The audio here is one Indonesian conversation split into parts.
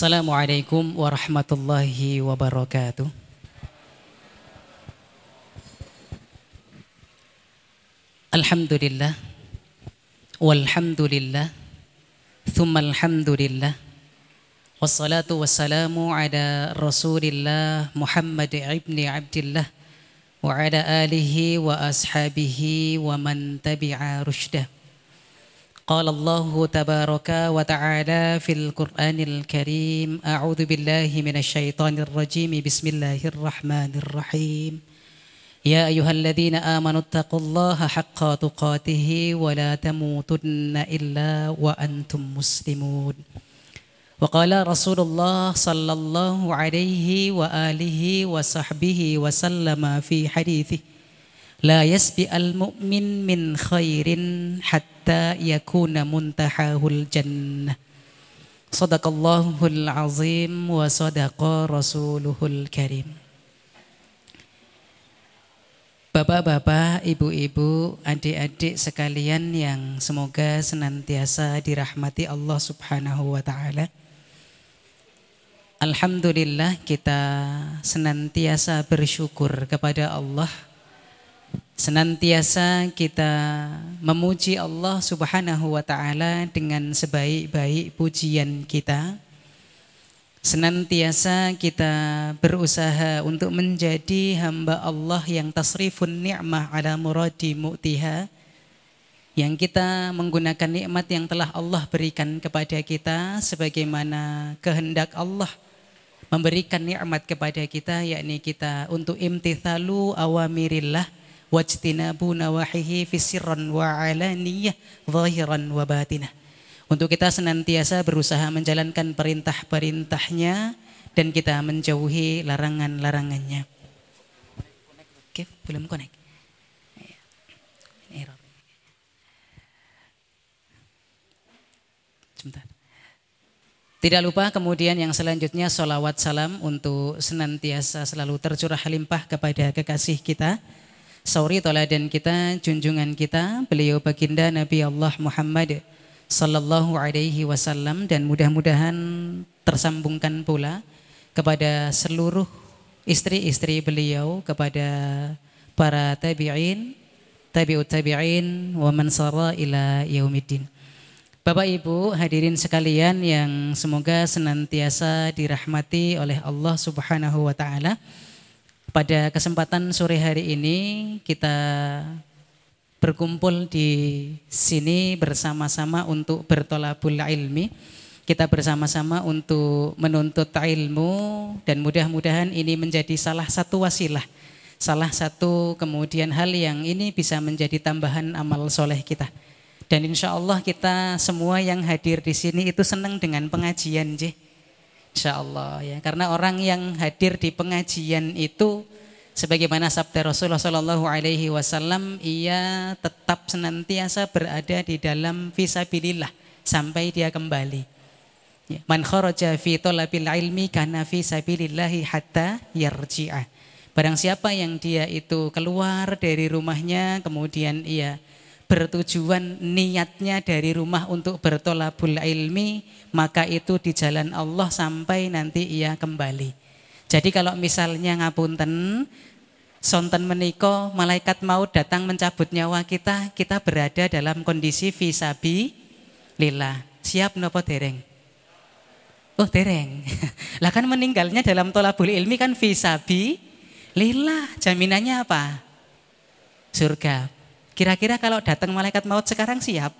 Assalamualaikum warahmatullahi wabarakatuh. Alhamdulillah walhamdulillah thumma alhamdulillah wassalatu wassalamu ala rasulillah Muhammad ibni Abdillah wa ala alihi wa ashabihi wa man tabi'a rushdah قال الله تبارك وتعالى في القرآن الكريم أعوذ بالله من الشيطان الرجيم بسم الله الرحمن الرحيم. يا أيها الذين آمنوا اتقوا الله حق تقاته ولا تموتن إلا وأنتم مسلمون. وقال رسول الله صلى الله عليه وآله وصحبه وسلم في حديثه La yasbi'al mu'min min khairin hatta yakuna muntahahul jannah. Sadaqallahul azim wa sadaqa rasuluhul karim. Bapak-bapak, ibu-ibu, adik-adik sekalian yang semoga senantiasa dirahmati Allah Subhanahu wa taala. Alhamdulillah kita senantiasa bersyukur kepada Allah Senantiasa kita memuji Allah Subhanahu wa taala dengan sebaik-baik pujian kita. Senantiasa kita berusaha untuk menjadi hamba Allah yang tasrifun ni'mah ala muradi mu'tiha. Yang kita menggunakan nikmat yang telah Allah berikan kepada kita sebagaimana kehendak Allah memberikan nikmat kepada kita yakni kita untuk imtithalu awamirillah wajtinabu nawahihi fisirran wa alaniyah zahiran wa batinah. Untuk kita senantiasa berusaha menjalankan perintah-perintahnya dan kita menjauhi larangan-larangannya. Oke, belum connect. Sebentar. Tidak lupa kemudian yang selanjutnya solawat salam untuk senantiasa selalu tercurah limpah kepada kekasih kita Sauri toladan kita, junjungan kita, beliau baginda Nabi Allah Muhammad sallallahu alaihi wasallam dan mudah-mudahan tersambungkan pula kepada seluruh istri-istri beliau, kepada para tabi'in, tabi'ut tabi'in wa man sara ila yaumiddin. Bapak Ibu hadirin sekalian yang semoga senantiasa dirahmati oleh Allah Subhanahu wa taala. Pada kesempatan sore hari ini kita berkumpul di sini bersama-sama untuk bertolabul ilmi. Kita bersama-sama untuk menuntut ilmu dan mudah-mudahan ini menjadi salah satu wasilah. Salah satu kemudian hal yang ini bisa menjadi tambahan amal soleh kita. Dan insya Allah kita semua yang hadir di sini itu senang dengan pengajian, Jih. Insya Allah ya, karena orang yang hadir di pengajian itu sebagaimana sabda Rasulullah Shallallahu Alaihi Wasallam, ia tetap senantiasa berada di dalam visabilillah sampai dia kembali. Ya, Man kharaja fi talabil ilmi kana fi sabilillahi hatta yarji'ah. Barang siapa yang dia itu keluar dari rumahnya kemudian ia bertujuan niatnya dari rumah untuk bertolabul ilmi, maka itu di jalan Allah sampai nanti ia kembali. Jadi kalau misalnya ngapunten, sonten meniko, malaikat mau datang mencabut nyawa kita, kita berada dalam kondisi visabi lillah. Siap nopo dereng? Oh dereng. lah kan meninggalnya dalam tolabul ilmi kan visabi lillah. Jaminannya apa? Surga. Kira-kira kalau datang malaikat maut sekarang siap?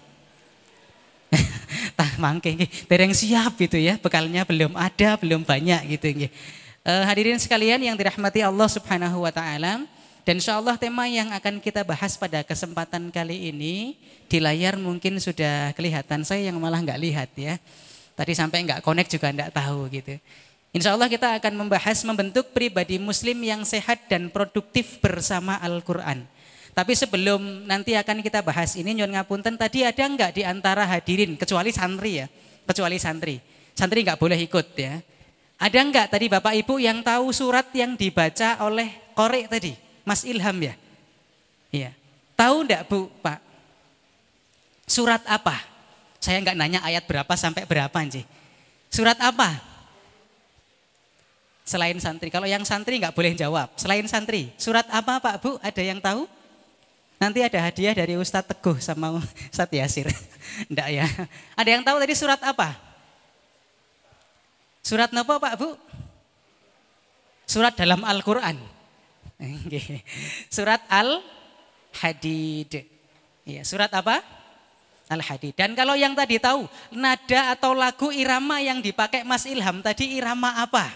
Tah mangke dereng siap gitu ya, bekalnya belum ada, belum banyak gitu. Uh, hadirin sekalian yang dirahmati Allah Subhanahu wa taala, dan insya Allah tema yang akan kita bahas pada kesempatan kali ini di layar mungkin sudah kelihatan, saya yang malah nggak lihat ya. Tadi sampai nggak connect juga nggak tahu gitu. Insya Allah kita akan membahas membentuk pribadi muslim yang sehat dan produktif bersama Al-Quran. Tapi sebelum nanti akan kita bahas ini Nyon Ngapunten tadi ada enggak di antara hadirin kecuali santri ya, kecuali santri. Santri enggak boleh ikut ya. Ada enggak tadi Bapak Ibu yang tahu surat yang dibaca oleh korek tadi, Mas Ilham ya? Iya. Tahu enggak Bu, Pak? Surat apa? Saya enggak nanya ayat berapa sampai berapa anjing. Surat apa? Selain santri. Kalau yang santri nggak boleh jawab. Selain santri. Surat apa Pak Bu? Ada yang tahu? Nanti ada hadiah dari Ustadz Teguh sama Ustadz Yasir. Enggak ya. Ada yang tahu tadi surat apa? Surat apa Pak Bu? Surat dalam Al-Quran. Surat Al-Hadid. Ya, surat apa? Al-Hadid. Dan kalau yang tadi tahu, nada atau lagu irama yang dipakai Mas Ilham tadi irama apa?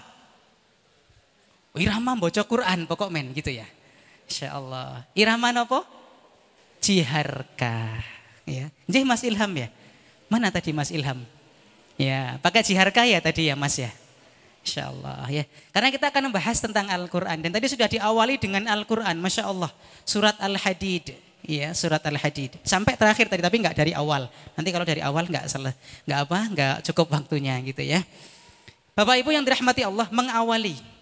Irama bocor Quran pokok men gitu ya. Insya Allah. Irama apa? Jiharka. Ya. Jadi Mas Ilham ya. Mana tadi Mas Ilham? Ya, pakai jiharka ya tadi ya Mas ya. Insya Allah ya. Karena kita akan membahas tentang Al-Quran. Dan tadi sudah diawali dengan Al-Quran. Masya Allah. Surat Al-Hadid. Iya, surat Al-Hadid. Sampai terakhir tadi, tapi nggak dari awal. Nanti kalau dari awal nggak salah, nggak apa, nggak cukup waktunya gitu ya. Bapak Ibu yang dirahmati Allah mengawali.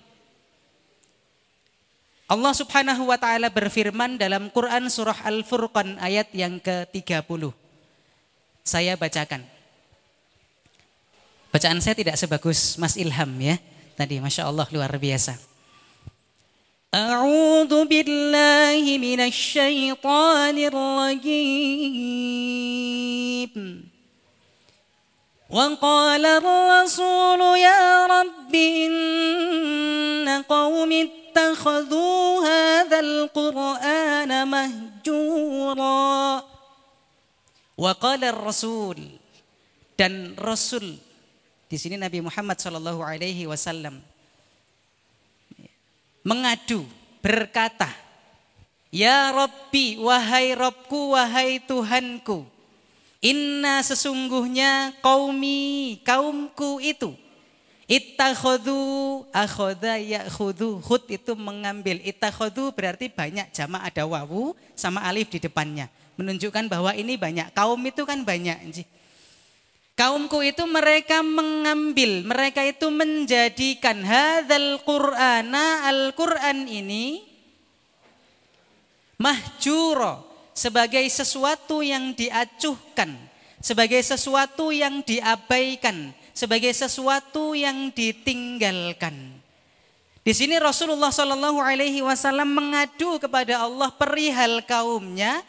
Allah Subhanahu wa taala berfirman dalam Quran surah Al-Furqan ayat yang ke-30. Saya bacakan. Bacaan saya tidak sebagus Mas Ilham ya. Tadi Masya Allah luar biasa. أعوذ بالله من الشيطان الرجيم وقال الرسول يا رب إن قوم اتخذوا هذا القرآن مهجورا وقال الرسول dan Rasul di sini Nabi Muhammad Shallallahu Alaihi Wasallam mengadu, berkata, Ya Rabbi, wahai Robku, wahai Tuhanku, Inna sesungguhnya kaumi, kaumku itu, Ittakhadhu akhoda ya'khudhu. Khud itu mengambil. Ittakhadhu berarti banyak jama ada wawu sama alif di depannya. Menunjukkan bahwa ini banyak. Kaum itu kan banyak. Kaumku itu mereka mengambil, mereka itu menjadikan hadzal Qur'ana Al-Qur'an ini mahjuro sebagai sesuatu yang diacuhkan, sebagai sesuatu yang diabaikan, sebagai sesuatu yang ditinggalkan. Di sini Rasulullah Shallallahu Alaihi Wasallam mengadu kepada Allah perihal kaumnya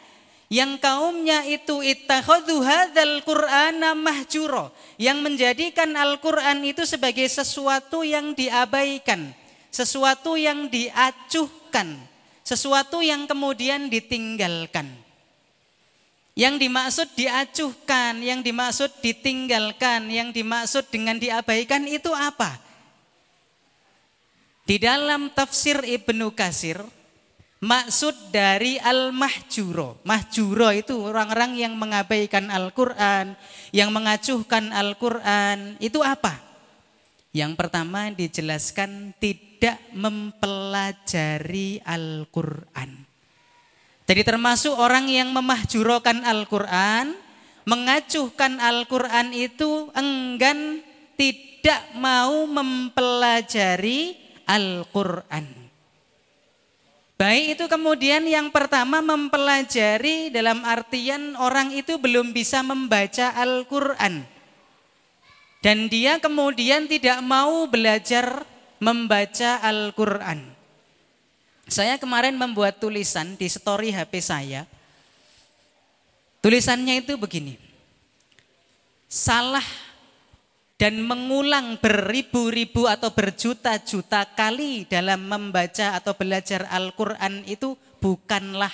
yang kaumnya itu ittakhadhu hadzal qur'ana mahjuro yang menjadikan Al-Qur'an itu sebagai sesuatu yang diabaikan, sesuatu yang diacuhkan, sesuatu yang kemudian ditinggalkan. Yang dimaksud diacuhkan, yang dimaksud ditinggalkan, yang dimaksud dengan diabaikan itu apa? Di dalam tafsir Ibnu Kasir Maksud dari al-mahjuro. Mahjuro itu orang-orang yang mengabaikan Al-Quran, yang mengacuhkan Al-Quran. Itu apa? Yang pertama dijelaskan tidak mempelajari Al-Quran. Jadi termasuk orang yang memahjurokan Al-Quran, mengacuhkan Al-Quran itu enggan tidak mau mempelajari Al-Quran. Baik itu kemudian yang pertama mempelajari dalam artian orang itu belum bisa membaca Al-Quran. Dan dia kemudian tidak mau belajar membaca Al-Quran. Saya kemarin membuat tulisan di story HP saya. Tulisannya itu begini. Salah dan mengulang beribu-ribu atau berjuta-juta kali dalam membaca atau belajar Al-Quran itu bukanlah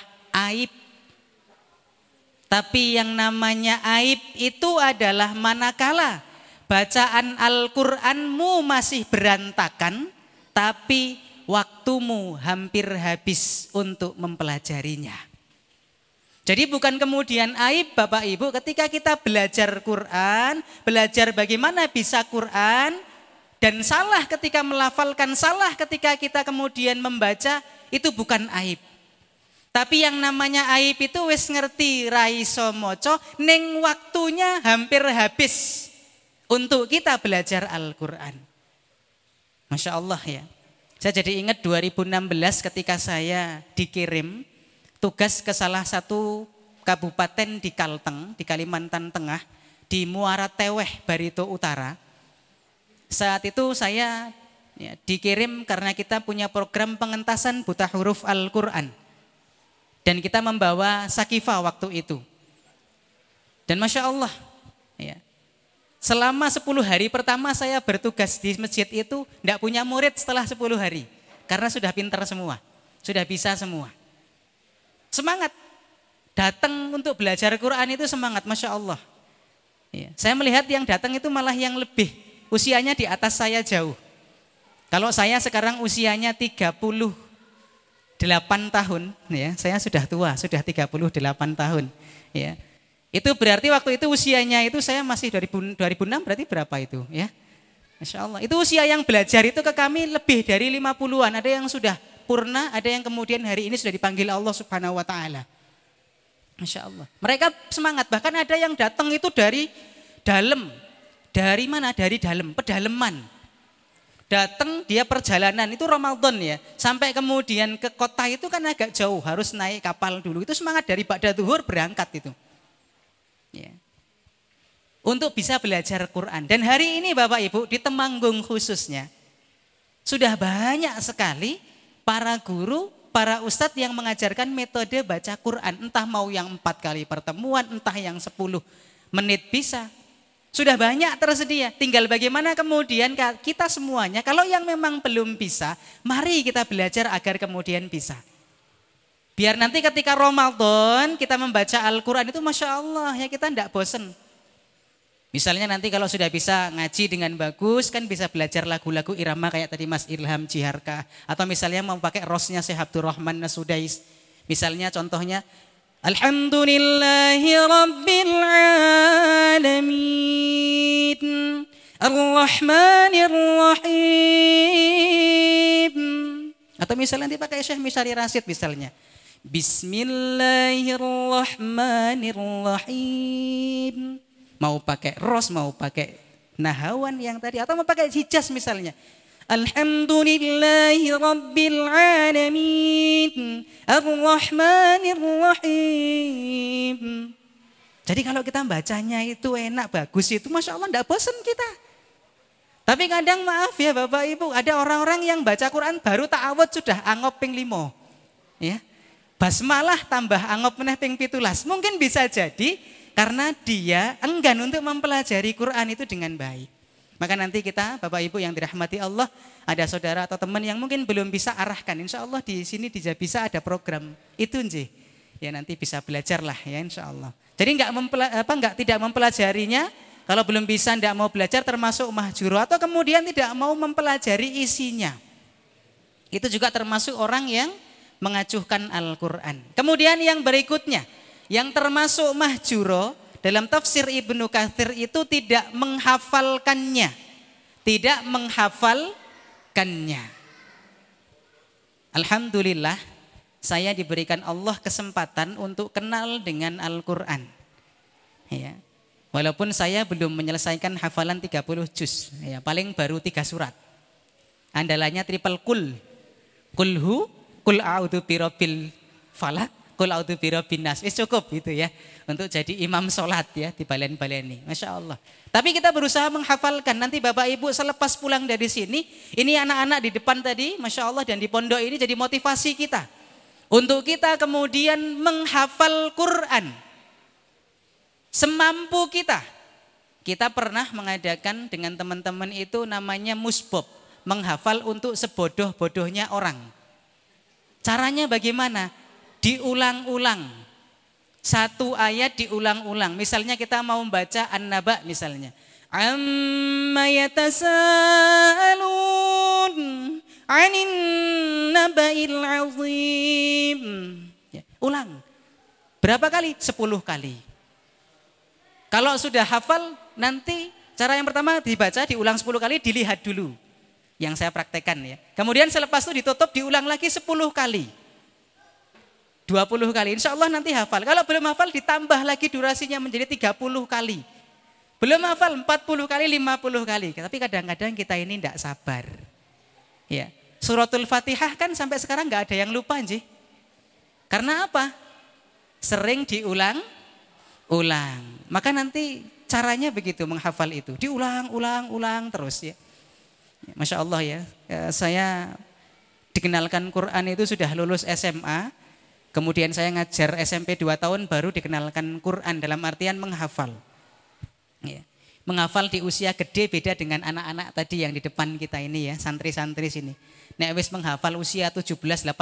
aib. Tapi yang namanya aib itu adalah manakala bacaan Al-Quranmu masih berantakan, tapi waktumu hampir habis untuk mempelajarinya. Jadi bukan kemudian aib Bapak Ibu ketika kita belajar Quran, belajar bagaimana bisa Quran, dan salah ketika melafalkan, salah ketika kita kemudian membaca, itu bukan aib. Tapi yang namanya aib itu wis ngerti raiso moco, neng waktunya hampir habis untuk kita belajar Al-Quran. Masya Allah ya. Saya jadi ingat 2016 ketika saya dikirim tugas ke salah satu kabupaten di Kalteng, di Kalimantan Tengah, di Muara Teweh, Barito Utara. Saat itu saya Ya, dikirim karena kita punya program pengentasan buta huruf Al-Quran. Dan kita membawa sakifa waktu itu. Dan Masya Allah, selama 10 hari pertama saya bertugas di masjid itu, tidak punya murid setelah 10 hari. Karena sudah pintar semua, sudah bisa semua. Semangat, datang untuk belajar Quran itu semangat, Masya Allah. Ya, saya melihat yang datang itu malah yang lebih, usianya di atas saya jauh. Kalau saya sekarang usianya 38 tahun, ya, saya sudah tua, sudah 38 tahun, ya. Itu berarti waktu itu usianya itu saya masih 2006 berarti berapa itu, ya? Masya Allah. Itu usia yang belajar itu ke kami lebih dari 50-an. Ada yang sudah purna, ada yang kemudian hari ini sudah dipanggil Allah Subhanahu wa taala. Masya Allah. Mereka semangat, bahkan ada yang datang itu dari dalam. Dari mana? Dari dalam, pedaleman datang dia perjalanan itu Ramadan ya. Sampai kemudian ke kota itu kan agak jauh, harus naik kapal dulu. Itu semangat dari Ba'da Duhur berangkat itu. Ya. Untuk bisa belajar Quran. Dan hari ini Bapak Ibu di Temanggung khususnya sudah banyak sekali para guru, para ustadz yang mengajarkan metode baca Quran. Entah mau yang empat kali pertemuan, entah yang sepuluh menit bisa. Sudah banyak tersedia, tinggal bagaimana kemudian kita semuanya, kalau yang memang belum bisa, mari kita belajar agar kemudian bisa. Biar nanti ketika Ramadan kita membaca Al-Quran itu Masya Allah ya kita tidak bosen. Misalnya nanti kalau sudah bisa ngaji dengan bagus kan bisa belajar lagu-lagu irama kayak tadi Mas Ilham Jiharka. Atau misalnya mau pakai rosnya Syekh Abdurrahman Nasudais. Misalnya contohnya Alhamdulillahi Rabbil Alamin Ar-Rahmanir Rahim Atau misalnya nanti pakai Syekh Misari Rasid misalnya Bismillahirrahmanirrahim. Mau pakai ros, mau pakai nahawan yang tadi Atau mau pakai hijaz misalnya. Alhamdulillahi Rabbil Alamin Ar-Rahmanir Rahim Jadi kalau kita bacanya itu enak, bagus itu Masya Allah tidak bosan kita. Tapi kadang maaf ya Bapak Ibu Ada orang-orang yang baca Quran baru ta'awud sudah angop ping limo ya. Basmalah tambah angop meneh ping pitulas Mungkin bisa jadi karena dia enggan untuk mempelajari Quran itu dengan baik maka nanti kita Bapak Ibu yang dirahmati Allah, ada saudara atau teman yang mungkin belum bisa arahkan. Insya Allah di sini bisa ada program itu nji. Ya nanti bisa belajar lah ya insya Allah. Jadi nggak apa nggak tidak mempelajarinya, kalau belum bisa tidak mau belajar termasuk mahjuro atau kemudian tidak mau mempelajari isinya. Itu juga termasuk orang yang mengacuhkan Al-Quran. Kemudian yang berikutnya, yang termasuk mahjuro dalam tafsir Ibnu Katsir itu tidak menghafalkannya. Tidak menghafalkannya. Alhamdulillah saya diberikan Allah kesempatan untuk kenal dengan Al-Qur'an. Ya. Walaupun saya belum menyelesaikan hafalan 30 juz, ya, paling baru tiga surat. Andalannya triple kul. Kulhu, kul a'udhu birabbil falak, kul a'udhu birabbin nas. Wis cukup gitu ya untuk jadi imam sholat ya di balen-baleni. Masya Allah. Tapi kita berusaha menghafalkan. Nanti Bapak Ibu selepas pulang dari sini, ini anak-anak di depan tadi, Masya Allah dan di pondok ini jadi motivasi kita. Untuk kita kemudian menghafal Quran. Semampu kita. Kita pernah mengadakan dengan teman-teman itu namanya musbob. Menghafal untuk sebodoh-bodohnya orang. Caranya bagaimana? Diulang-ulang satu ayat diulang-ulang. Misalnya kita mau membaca An-Naba misalnya. Amma yatasaalun 'anin naba'il 'azim. Ya, ulang. Berapa kali? Sepuluh kali. Kalau sudah hafal nanti cara yang pertama dibaca diulang sepuluh kali dilihat dulu. Yang saya praktekkan ya. Kemudian selepas itu ditutup diulang lagi sepuluh kali. 20 kali. Insya Allah nanti hafal. Kalau belum hafal ditambah lagi durasinya menjadi 30 kali. Belum hafal 40 kali, 50 kali. Tapi kadang-kadang kita ini tidak sabar. Ya. Suratul Fatihah kan sampai sekarang nggak ada yang lupa sih. Karena apa? Sering diulang, ulang. Maka nanti caranya begitu menghafal itu. Diulang, ulang, ulang terus ya. Masya Allah ya, ya saya dikenalkan Quran itu sudah lulus SMA, kemudian saya ngajar SMP 2 tahun baru dikenalkan Quran dalam artian menghafal. Ya. Menghafal di usia gede beda dengan anak-anak tadi yang di depan kita ini ya, santri-santri sini. Nek wis menghafal usia 17, 18,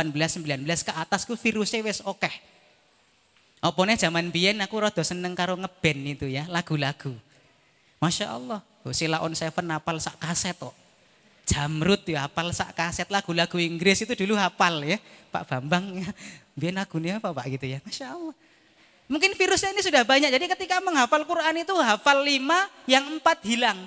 19 ke atas ku virusnya wis oke. Okay. Opone zaman biyen aku rada seneng karo ngeband itu ya, lagu-lagu. Masya Allah, Sila on Seven hafal sak kaset kok. Jamrut ya hafal sak kaset lagu-lagu Inggris itu dulu hafal ya. Pak Bambang ya. Biar lagunya apa Pak gitu ya. Masya Allah. Mungkin virusnya ini sudah banyak. Jadi ketika menghafal Quran itu hafal lima, yang empat hilang.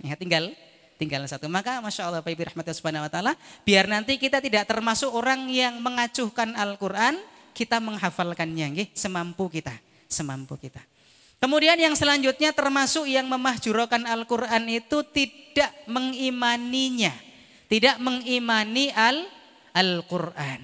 Ya tinggal tinggal satu. Maka Masya Allah Pak Ibu Rahmatullah Subhanahu Wa Ta'ala. Biar nanti kita tidak termasuk orang yang mengacuhkan Al-Quran. Kita menghafalkannya. Semampu kita. Semampu kita. Kemudian yang selanjutnya termasuk yang memahjurakan Al-Quran itu tidak mengimaninya. Tidak mengimani Al-Quran.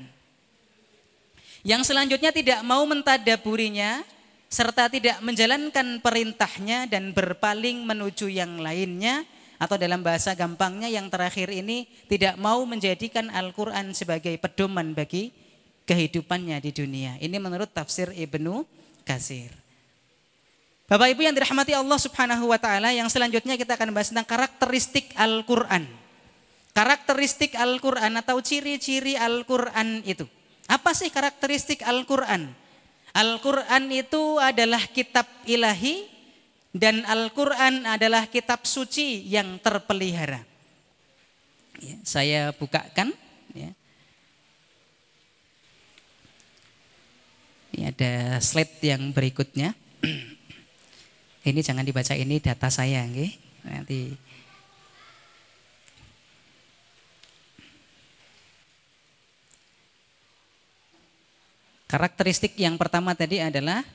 Yang selanjutnya tidak mau mentadaburinya serta tidak menjalankan perintahnya dan berpaling menuju yang lainnya atau dalam bahasa gampangnya yang terakhir ini tidak mau menjadikan Al-Quran sebagai pedoman bagi kehidupannya di dunia. Ini menurut tafsir Ibnu Kasir. Bapak Ibu yang dirahmati Allah Subhanahu wa taala, yang selanjutnya kita akan bahas tentang karakteristik Al-Qur'an. Karakteristik Al-Qur'an atau ciri-ciri Al-Qur'an itu. Apa sih karakteristik Al-Qur'an? Al-Qur'an itu adalah kitab ilahi dan Al-Qur'an adalah kitab suci yang terpelihara. Ya, saya bukakan ya. Ini ada slide yang berikutnya. Ini jangan dibaca ini data saya, nggih. Nanti Karakteristik yang pertama tadi adalah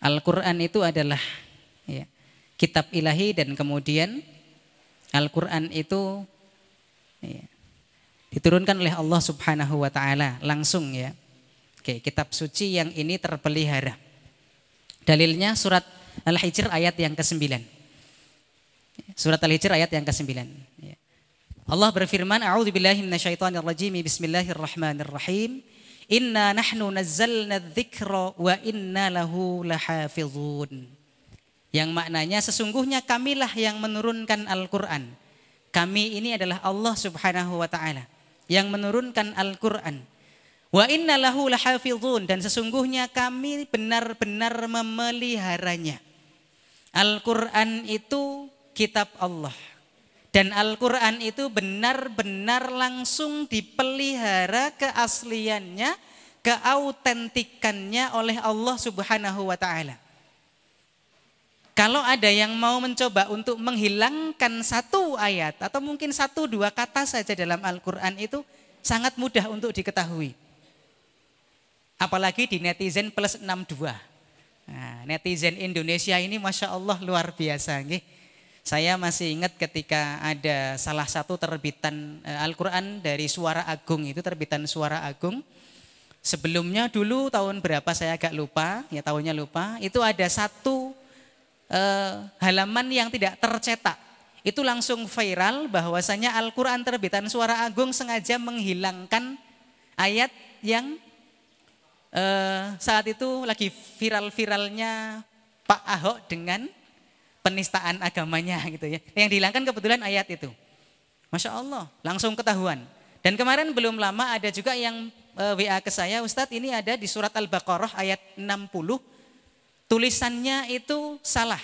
Al-Quran itu adalah ya, kitab ilahi dan kemudian Al-Quran itu ya, diturunkan oleh Allah Subhanahu wa taala langsung ya. Oke, kitab suci yang ini terpelihara. Dalilnya surat Al-Hijr ayat yang ke-9. Surat Al-Hijr ayat yang ke-9. Ya. Allah berfirman, A'udzu billahi minasyaitonir rajim. Bismillahirrahmanirrahim. Inna nahnu nazzalna dzikra wa inna lahu lahafizun. Yang maknanya sesungguhnya kamilah yang menurunkan Al-Qur'an. Kami ini adalah Allah Subhanahu wa taala yang menurunkan Al-Qur'an Wa inna lahu lahafizun dan sesungguhnya kami benar-benar memeliharanya. Al-Qur'an itu kitab Allah. Dan Al-Qur'an itu benar-benar langsung dipelihara keasliannya, keautentikannya oleh Allah Subhanahu wa taala. Kalau ada yang mau mencoba untuk menghilangkan satu ayat atau mungkin satu dua kata saja dalam Al-Qur'an itu sangat mudah untuk diketahui. Apalagi di netizen plus 62. Nah, netizen Indonesia ini Masya Allah luar biasa. Nih. Saya masih ingat ketika ada salah satu terbitan eh, Al-Quran dari Suara Agung, itu terbitan Suara Agung. Sebelumnya dulu tahun berapa saya agak lupa, ya tahunnya lupa, itu ada satu eh, halaman yang tidak tercetak. Itu langsung viral bahwasanya Al-Quran terbitan Suara Agung sengaja menghilangkan ayat yang eh, saat itu lagi viral-viralnya Pak Ahok dengan penistaan agamanya gitu ya. Yang dihilangkan kebetulan ayat itu. Masya Allah, langsung ketahuan. Dan kemarin belum lama ada juga yang eh, WA ke saya, Ustadz ini ada di surat Al-Baqarah ayat 60, tulisannya itu salah.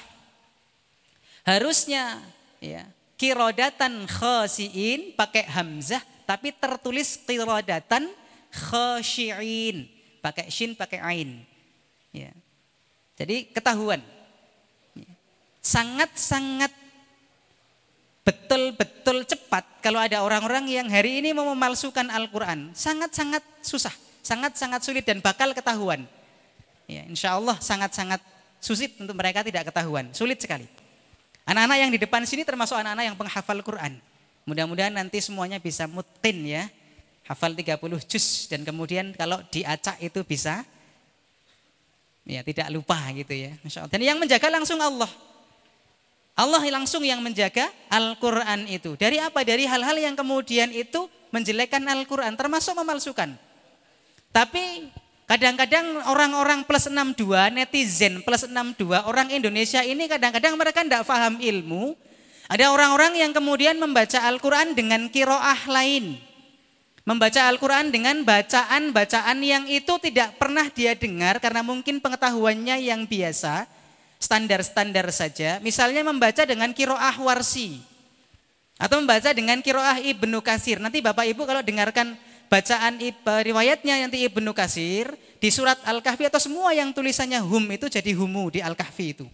Harusnya ya kirodatan khasiin pakai hamzah, tapi tertulis kirodatan khasyiin pakai shin, pakai ain. Ya. Jadi ketahuan. Sangat-sangat betul-betul cepat kalau ada orang-orang yang hari ini mau memalsukan Al-Quran. Sangat-sangat susah, sangat-sangat sulit dan bakal ketahuan. Ya, insya Allah sangat-sangat sulit untuk mereka tidak ketahuan. Sulit sekali. Anak-anak yang di depan sini termasuk anak-anak yang penghafal Quran. Mudah-mudahan nanti semuanya bisa mutin ya hafal 30 juz dan kemudian kalau diacak itu bisa ya tidak lupa gitu ya. Masya Allah. Dan yang menjaga langsung Allah. Allah langsung yang menjaga Al-Quran itu. Dari apa? Dari hal-hal yang kemudian itu menjelekkan Al-Quran, termasuk memalsukan. Tapi kadang-kadang orang-orang plus 62, netizen plus 62, orang Indonesia ini kadang-kadang mereka tidak paham ilmu. Ada orang-orang yang kemudian membaca Al-Quran dengan kiroah lain. Membaca Al-Quran dengan bacaan-bacaan yang itu tidak pernah dia dengar karena mungkin pengetahuannya yang biasa standar-standar saja. Misalnya membaca dengan kiroah warsi. Atau membaca dengan kiroah ibnu kasir. Nanti Bapak Ibu kalau dengarkan bacaan riwayatnya nanti ibnu kasir. Di surat Al-Kahfi atau semua yang tulisannya hum itu jadi humu di Al-Kahfi itu.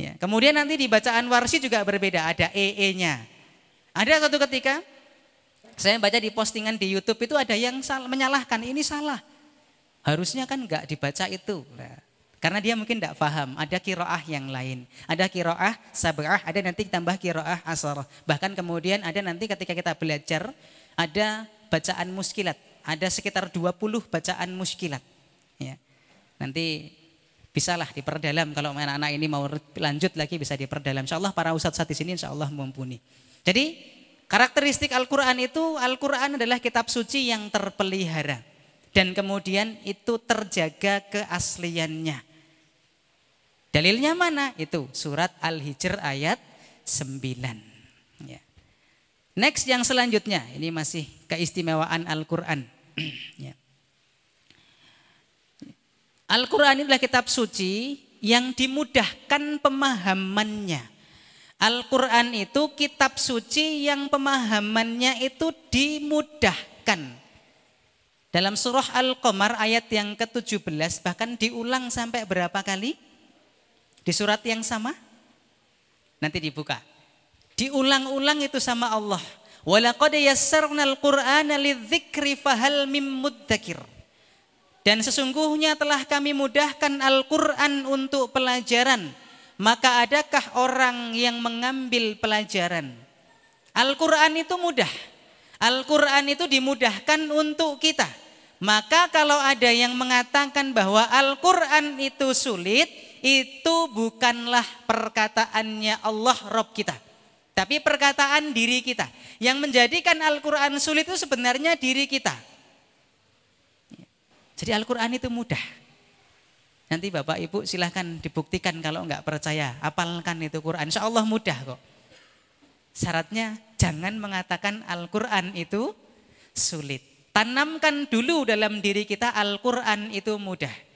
Ya. Kemudian nanti di bacaan warsi juga berbeda. Ada ee-nya. Ada satu ketika saya baca di postingan di YouTube itu ada yang salah, menyalahkan ini salah. Harusnya kan enggak dibaca itu. Karena dia mungkin tidak paham, ada kiroah yang lain. Ada kiroah sabrah, ada nanti tambah kiroah asar. Bahkan kemudian ada nanti ketika kita belajar, ada bacaan muskilat. Ada sekitar 20 bacaan muskilat. Ya. Nanti bisalah diperdalam kalau anak-anak ini mau lanjut lagi bisa diperdalam. Insya Allah para ustadz di sini insya Allah mumpuni. Jadi karakteristik Al-Quran itu, Al-Quran adalah kitab suci yang terpelihara. Dan kemudian itu terjaga keasliannya. Dalilnya mana? Itu surat Al-Hijr ayat 9. Ya. Next yang selanjutnya, ini masih keistimewaan Al-Quran. ya. Al-Quran adalah kitab suci yang dimudahkan pemahamannya. Al-Quran itu kitab suci yang pemahamannya itu dimudahkan. Dalam surah Al-Qamar ayat yang ke-17 bahkan diulang sampai berapa kali? Di surat yang sama? Nanti dibuka. Diulang-ulang itu sama Allah. Walaqad Qur'ana fahal mim. Dan sesungguhnya telah kami mudahkan Al-Quran untuk pelajaran. Maka adakah orang yang mengambil pelajaran? Al-Quran itu mudah. Al-Quran itu dimudahkan untuk kita. Maka kalau ada yang mengatakan bahwa Al-Quran itu sulit, itu bukanlah perkataannya Allah Rob kita. Tapi perkataan diri kita. Yang menjadikan Al-Quran sulit itu sebenarnya diri kita. Jadi Al-Quran itu mudah. Nanti Bapak Ibu silahkan dibuktikan kalau enggak percaya. Apalkan itu Quran. Insya Allah mudah kok. Syaratnya jangan mengatakan Al-Quran itu sulit. Tanamkan dulu dalam diri kita Al-Quran itu mudah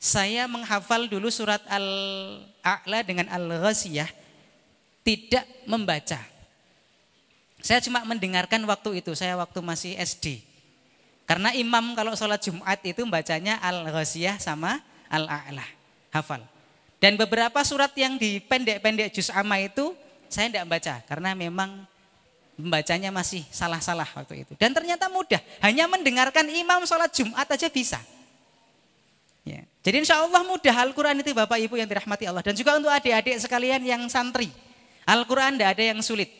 saya menghafal dulu surat Al-A'la dengan Al-Ghasiyah tidak membaca. Saya cuma mendengarkan waktu itu, saya waktu masih SD. Karena imam kalau sholat Jumat itu membacanya Al-Ghasiyah sama Al-A'la. Hafal. Dan beberapa surat yang di pendek-pendek juz amma itu saya tidak membaca. Karena memang membacanya masih salah-salah waktu itu. Dan ternyata mudah. Hanya mendengarkan imam sholat Jumat aja bisa. Ya. Jadi insya Allah mudah Al-Quran itu Bapak Ibu yang dirahmati Allah. Dan juga untuk adik-adik sekalian yang santri. Al-Quran tidak ada yang sulit.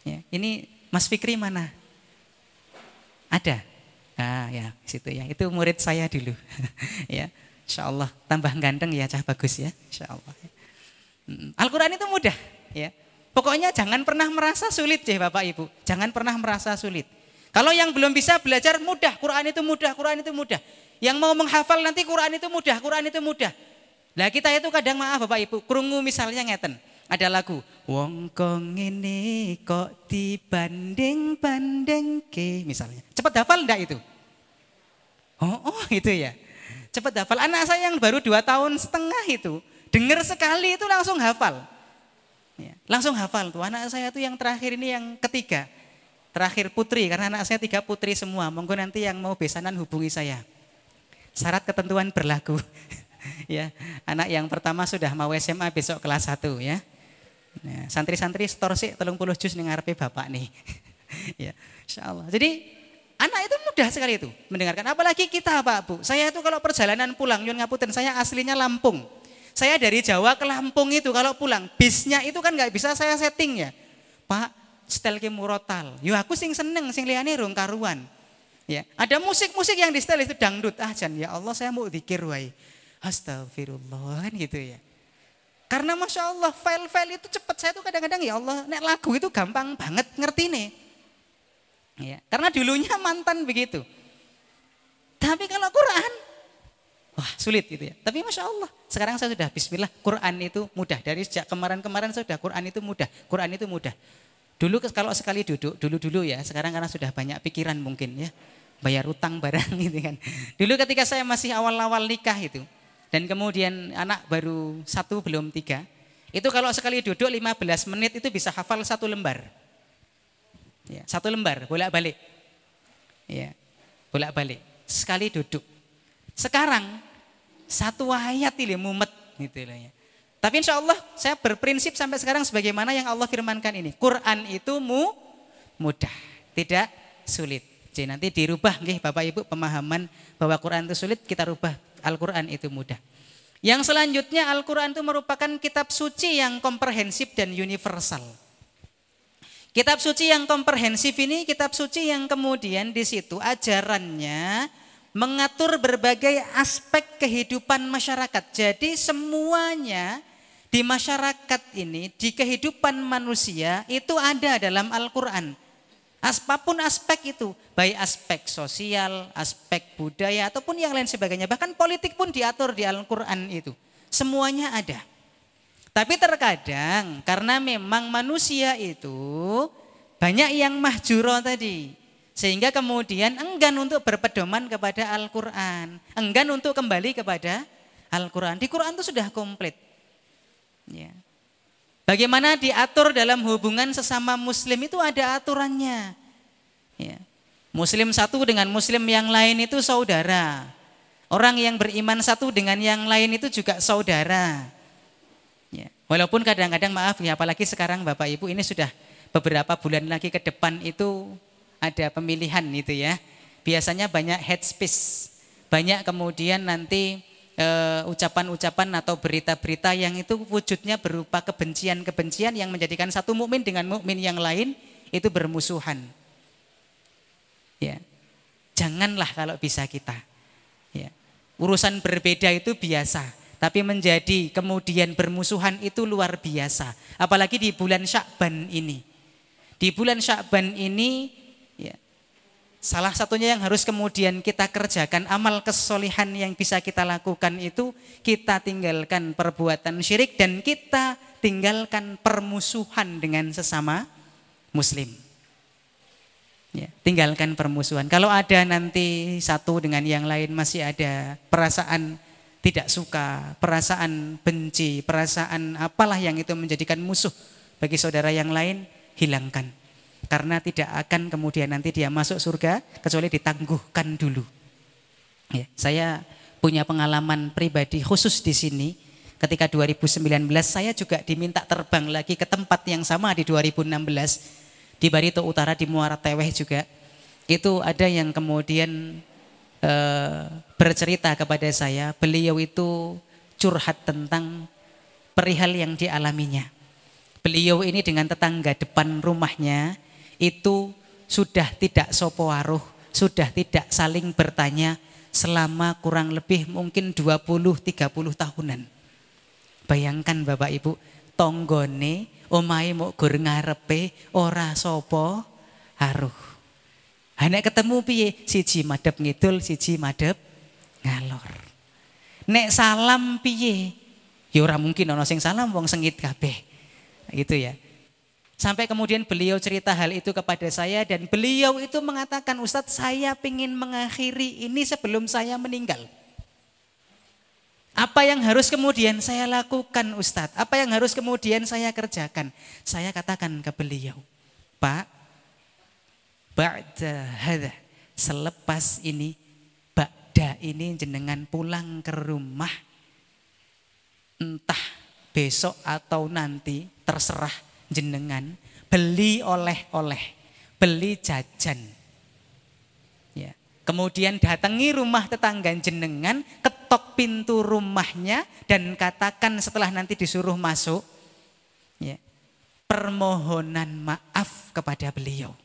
Ya. Ini Mas Fikri mana? Ada? Ah ya situ ya. Itu murid saya dulu. ya. Insya Allah tambah ganteng ya cah bagus ya. Insya Allah. Al-Quran itu mudah. Ya. Pokoknya jangan pernah merasa sulit ya Bapak Ibu. Jangan pernah merasa sulit. Kalau yang belum bisa belajar mudah, Quran itu mudah, Quran itu mudah. Yang mau menghafal nanti Quran itu mudah, Quran itu mudah. Nah kita itu kadang maaf Bapak Ibu, kerungu misalnya ngeten. Ada lagu, wong kong ini kok dibanding-banding ke misalnya. Cepat hafal enggak itu? Oh, oh itu ya. Cepat hafal. Anak saya yang baru dua tahun setengah itu, dengar sekali itu langsung hafal. Ya, langsung hafal tuh. Anak saya tuh yang terakhir ini yang ketiga. Terakhir putri, karena anak saya tiga putri semua. Monggo nanti yang mau besanan hubungi saya syarat ketentuan berlaku. ya, anak yang pertama sudah mau SMA besok kelas 1 ya. Nah, santri-santri setor sih telung puluh jus nih ngarepe bapak nih. ya, insya Allah. Jadi anak itu mudah sekali itu mendengarkan. Apalagi kita Pak Bu. Saya itu kalau perjalanan pulang, Yun Ngapunten, saya aslinya Lampung. Saya dari Jawa ke Lampung itu kalau pulang, bisnya itu kan nggak bisa saya setting ya. Pak, setel ke murotal. Yo aku sing seneng, sing liane rong karuan. Ya, ada musik-musik yang di setel itu dangdut. Ah, Jan, ya Allah saya mau dikir wai. Astagfirullah kan gitu ya. Karena Masya Allah file-file itu cepat. Saya tuh kadang-kadang ya Allah, nek lagu itu gampang banget ngerti nih. Ya, karena dulunya mantan begitu. Tapi kalau Quran, wah sulit gitu ya. Tapi Masya Allah, sekarang saya sudah bismillah, Quran itu mudah. Dari sejak kemarin-kemarin saya sudah Quran itu mudah. Quran itu mudah. Dulu kalau sekali duduk, dulu-dulu ya, sekarang karena sudah banyak pikiran mungkin ya. Bayar utang barang gitu kan. Dulu ketika saya masih awal-awal nikah itu, dan kemudian anak baru satu belum tiga, itu kalau sekali duduk 15 menit itu bisa hafal satu lembar. Ya, satu lembar, bolak-balik. Ya, bolak-balik. Sekali duduk. Sekarang satu ayat ini mumet gitu loh ya. Tapi insya Allah saya berprinsip sampai sekarang sebagaimana yang Allah firmankan ini. Quran itu mu, mudah, tidak sulit. Jadi nanti dirubah nih Bapak Ibu pemahaman bahwa Quran itu sulit kita rubah Al-Quran itu mudah. Yang selanjutnya Al-Quran itu merupakan kitab suci yang komprehensif dan universal. Kitab suci yang komprehensif ini kitab suci yang kemudian di situ ajarannya mengatur berbagai aspek kehidupan masyarakat. Jadi semuanya di masyarakat ini, di kehidupan manusia itu ada dalam Al-Quran. Apa pun aspek itu, baik aspek sosial, aspek budaya, ataupun yang lain sebagainya. Bahkan politik pun diatur di Al-Quran itu. Semuanya ada. Tapi terkadang karena memang manusia itu banyak yang mahjuro tadi. Sehingga kemudian enggan untuk berpedoman kepada Al-Quran. Enggan untuk kembali kepada Al-Quran. Di Quran itu sudah komplit. Ya. Bagaimana diatur dalam hubungan sesama muslim itu ada aturannya. Ya. Muslim satu dengan muslim yang lain itu saudara. Orang yang beriman satu dengan yang lain itu juga saudara. Ya. Walaupun kadang-kadang maaf ya apalagi sekarang Bapak Ibu ini sudah beberapa bulan lagi ke depan itu ada pemilihan itu ya. Biasanya banyak head speech. Banyak kemudian nanti ucapan-ucapan uh, atau berita-berita yang itu wujudnya berupa kebencian-kebencian yang menjadikan satu mukmin dengan mukmin yang lain itu bermusuhan. Ya. Janganlah kalau bisa kita. Ya. Urusan berbeda itu biasa, tapi menjadi kemudian bermusuhan itu luar biasa. Apalagi di bulan Syakban ini. Di bulan Syakban ini Salah satunya yang harus kemudian kita kerjakan, amal kesolihan yang bisa kita lakukan itu, kita tinggalkan perbuatan syirik dan kita tinggalkan permusuhan dengan sesama muslim. Ya, tinggalkan permusuhan. Kalau ada nanti satu dengan yang lain masih ada perasaan tidak suka, perasaan benci, perasaan apalah yang itu menjadikan musuh bagi saudara yang lain, hilangkan karena tidak akan kemudian nanti dia masuk surga kecuali ditangguhkan dulu. Ya, saya punya pengalaman pribadi khusus di sini. Ketika 2019 saya juga diminta terbang lagi ke tempat yang sama di 2016 di Barito Utara di Muara Teweh juga. Itu ada yang kemudian e, bercerita kepada saya, beliau itu curhat tentang perihal yang dialaminya. Beliau ini dengan tetangga depan rumahnya itu sudah tidak sopoaruh, sudah tidak saling bertanya selama kurang lebih mungkin 20-30 tahunan. Bayangkan Bapak Ibu, tonggone omai mau gur ngarepe ora sopo haruh. Hanya ketemu piye siji madep ngidul, siji madep ngalor. Nek salam piye? Ya ora mungkin ana sing salam wong sengit kabeh. Gitu ya. Sampai kemudian beliau cerita hal itu kepada saya dan beliau itu mengatakan Ustadz saya ingin mengakhiri ini sebelum saya meninggal. Apa yang harus kemudian saya lakukan Ustadz? Apa yang harus kemudian saya kerjakan? Saya katakan ke beliau, Pak, Ba'da hadha, selepas ini, Ba'da ini jenengan pulang ke rumah, entah besok atau nanti, terserah jenengan beli oleh-oleh, beli jajan. Ya. Kemudian datangi rumah tetangga jenengan, ketok pintu rumahnya dan katakan setelah nanti disuruh masuk, ya, permohonan maaf kepada beliau.